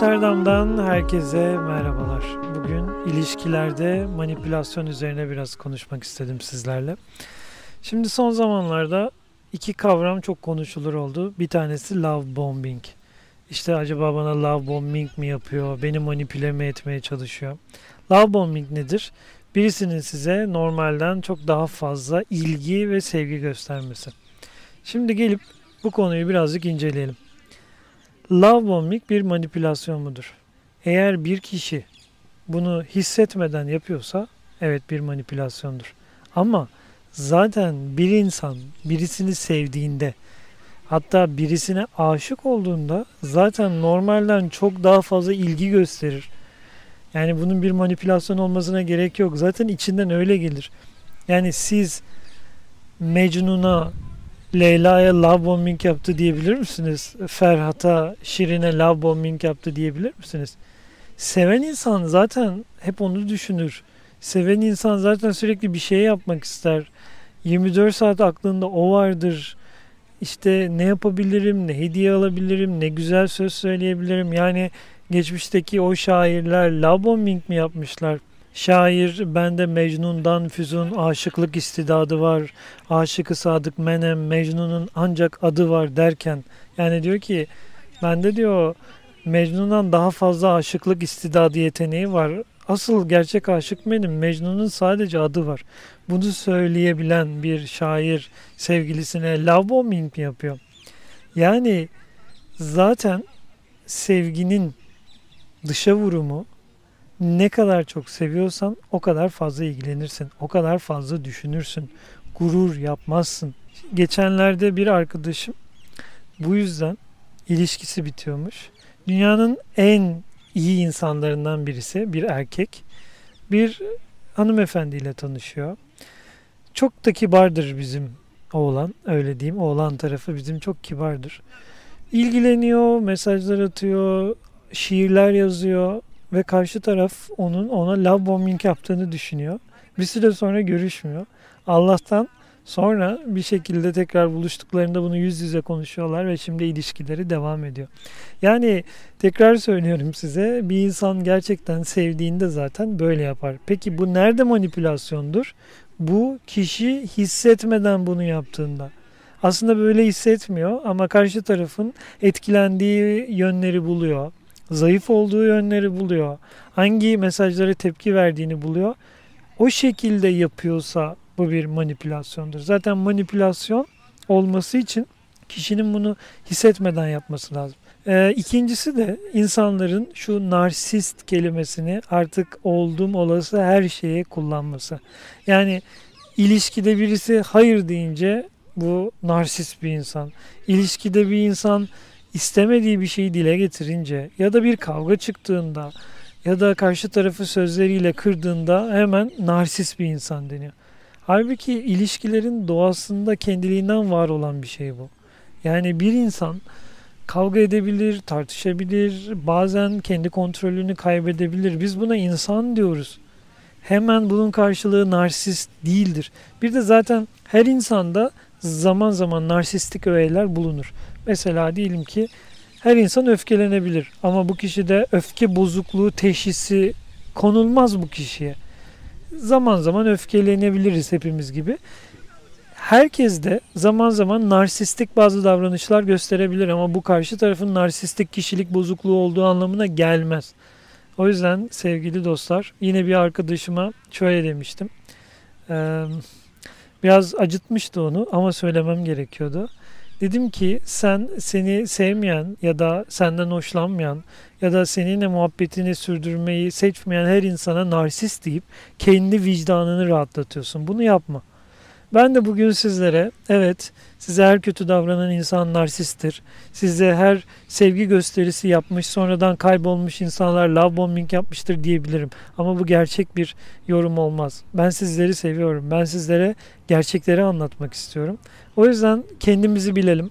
Amsterdam'dan herkese merhabalar. Bugün ilişkilerde manipülasyon üzerine biraz konuşmak istedim sizlerle. Şimdi son zamanlarda iki kavram çok konuşulur oldu. Bir tanesi love bombing. İşte acaba bana love bombing mi yapıyor, beni manipüle mi etmeye çalışıyor? Love bombing nedir? Birisinin size normalden çok daha fazla ilgi ve sevgi göstermesi. Şimdi gelip bu konuyu birazcık inceleyelim. Love bombing bir manipülasyon mudur? Eğer bir kişi bunu hissetmeden yapıyorsa evet bir manipülasyondur. Ama zaten bir insan birisini sevdiğinde hatta birisine aşık olduğunda zaten normalden çok daha fazla ilgi gösterir. Yani bunun bir manipülasyon olmasına gerek yok. Zaten içinden öyle gelir. Yani siz Mecnun'a Leyla'ya love bombing yaptı diyebilir misiniz? Ferhat'a, Şirin'e love bombing yaptı diyebilir misiniz? Seven insan zaten hep onu düşünür. Seven insan zaten sürekli bir şey yapmak ister. 24 saat aklında o vardır. İşte ne yapabilirim, ne hediye alabilirim, ne güzel söz söyleyebilirim. Yani geçmişteki o şairler love bombing mi yapmışlar? Şair bende Mecnun'dan füzun aşıklık istidadı var. Aşıkı sadık menem Mecnun'un ancak adı var derken yani diyor ki bende diyor Mecnun'dan daha fazla aşıklık istidadı yeteneği var. Asıl gerçek aşık benim. Mecnun'un sadece adı var. Bunu söyleyebilen bir şair sevgilisine love bombing yapıyor? Yani zaten sevginin dışa vurumu ne kadar çok seviyorsan o kadar fazla ilgilenirsin. O kadar fazla düşünürsün. Gurur yapmazsın. Geçenlerde bir arkadaşım bu yüzden ilişkisi bitiyormuş. Dünyanın en iyi insanlarından birisi bir erkek bir hanımefendiyle tanışıyor. Çok da kibardır bizim oğlan öyle diyeyim. Oğlan tarafı bizim çok kibardır. İlgileniyor, mesajlar atıyor, şiirler yazıyor ve karşı taraf onun ona love bombing yaptığını düşünüyor. Bir süre sonra görüşmüyor. Allah'tan sonra bir şekilde tekrar buluştuklarında bunu yüz yüze konuşuyorlar ve şimdi ilişkileri devam ediyor. Yani tekrar söylüyorum size bir insan gerçekten sevdiğinde zaten böyle yapar. Peki bu nerede manipülasyondur? Bu kişi hissetmeden bunu yaptığında. Aslında böyle hissetmiyor ama karşı tarafın etkilendiği yönleri buluyor zayıf olduğu yönleri buluyor. Hangi mesajlara tepki verdiğini buluyor. O şekilde yapıyorsa bu bir manipülasyondur. Zaten manipülasyon olması için kişinin bunu hissetmeden yapması lazım. Ee, ikincisi de insanların şu narsist kelimesini artık oldum olası her şeye kullanması. Yani ilişkide birisi hayır deyince bu narsist bir insan. İlişkide bir insan istemediği bir şeyi dile getirince ya da bir kavga çıktığında ya da karşı tarafı sözleriyle kırdığında hemen narsist bir insan deniyor. Halbuki ilişkilerin doğasında kendiliğinden var olan bir şey bu. Yani bir insan kavga edebilir, tartışabilir, bazen kendi kontrolünü kaybedebilir. Biz buna insan diyoruz. Hemen bunun karşılığı narsist değildir. Bir de zaten her insanda zaman zaman narsistik öğeler bulunur. Mesela diyelim ki her insan öfkelenebilir ama bu kişide öfke bozukluğu teşhisi konulmaz bu kişiye. Zaman zaman öfkelenebiliriz hepimiz gibi. Herkes de zaman zaman narsistik bazı davranışlar gösterebilir ama bu karşı tarafın narsistik kişilik bozukluğu olduğu anlamına gelmez. O yüzden sevgili dostlar yine bir arkadaşıma şöyle demiştim. Biraz acıtmıştı onu ama söylemem gerekiyordu. Dedim ki sen seni sevmeyen ya da senden hoşlanmayan ya da seninle muhabbetini sürdürmeyi seçmeyen her insana narsist deyip kendi vicdanını rahatlatıyorsun. Bunu yapma. Ben de bugün sizlere evet size her kötü davranan insan narsisttir. Size her sevgi gösterisi yapmış sonradan kaybolmuş insanlar love bombing yapmıştır diyebilirim. Ama bu gerçek bir yorum olmaz. Ben sizleri seviyorum. Ben sizlere gerçekleri anlatmak istiyorum. O yüzden kendimizi bilelim.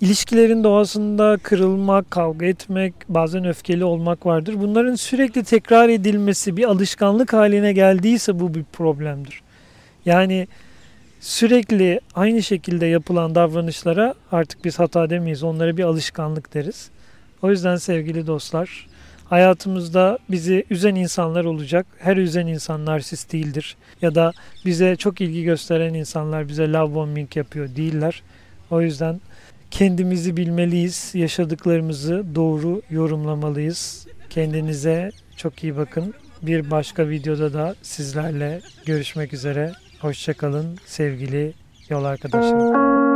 İlişkilerin doğasında kırılmak, kavga etmek, bazen öfkeli olmak vardır. Bunların sürekli tekrar edilmesi bir alışkanlık haline geldiyse bu bir problemdir. Yani sürekli aynı şekilde yapılan davranışlara artık biz hata demeyiz. Onlara bir alışkanlık deriz. O yüzden sevgili dostlar, hayatımızda bizi üzen insanlar olacak. Her üzen insan narsist değildir. Ya da bize çok ilgi gösteren insanlar bize love bombing yapıyor değiller. O yüzden kendimizi bilmeliyiz. Yaşadıklarımızı doğru yorumlamalıyız. Kendinize çok iyi bakın. Bir başka videoda da sizlerle görüşmek üzere. Hoşçakalın sevgili yol arkadaşlarım.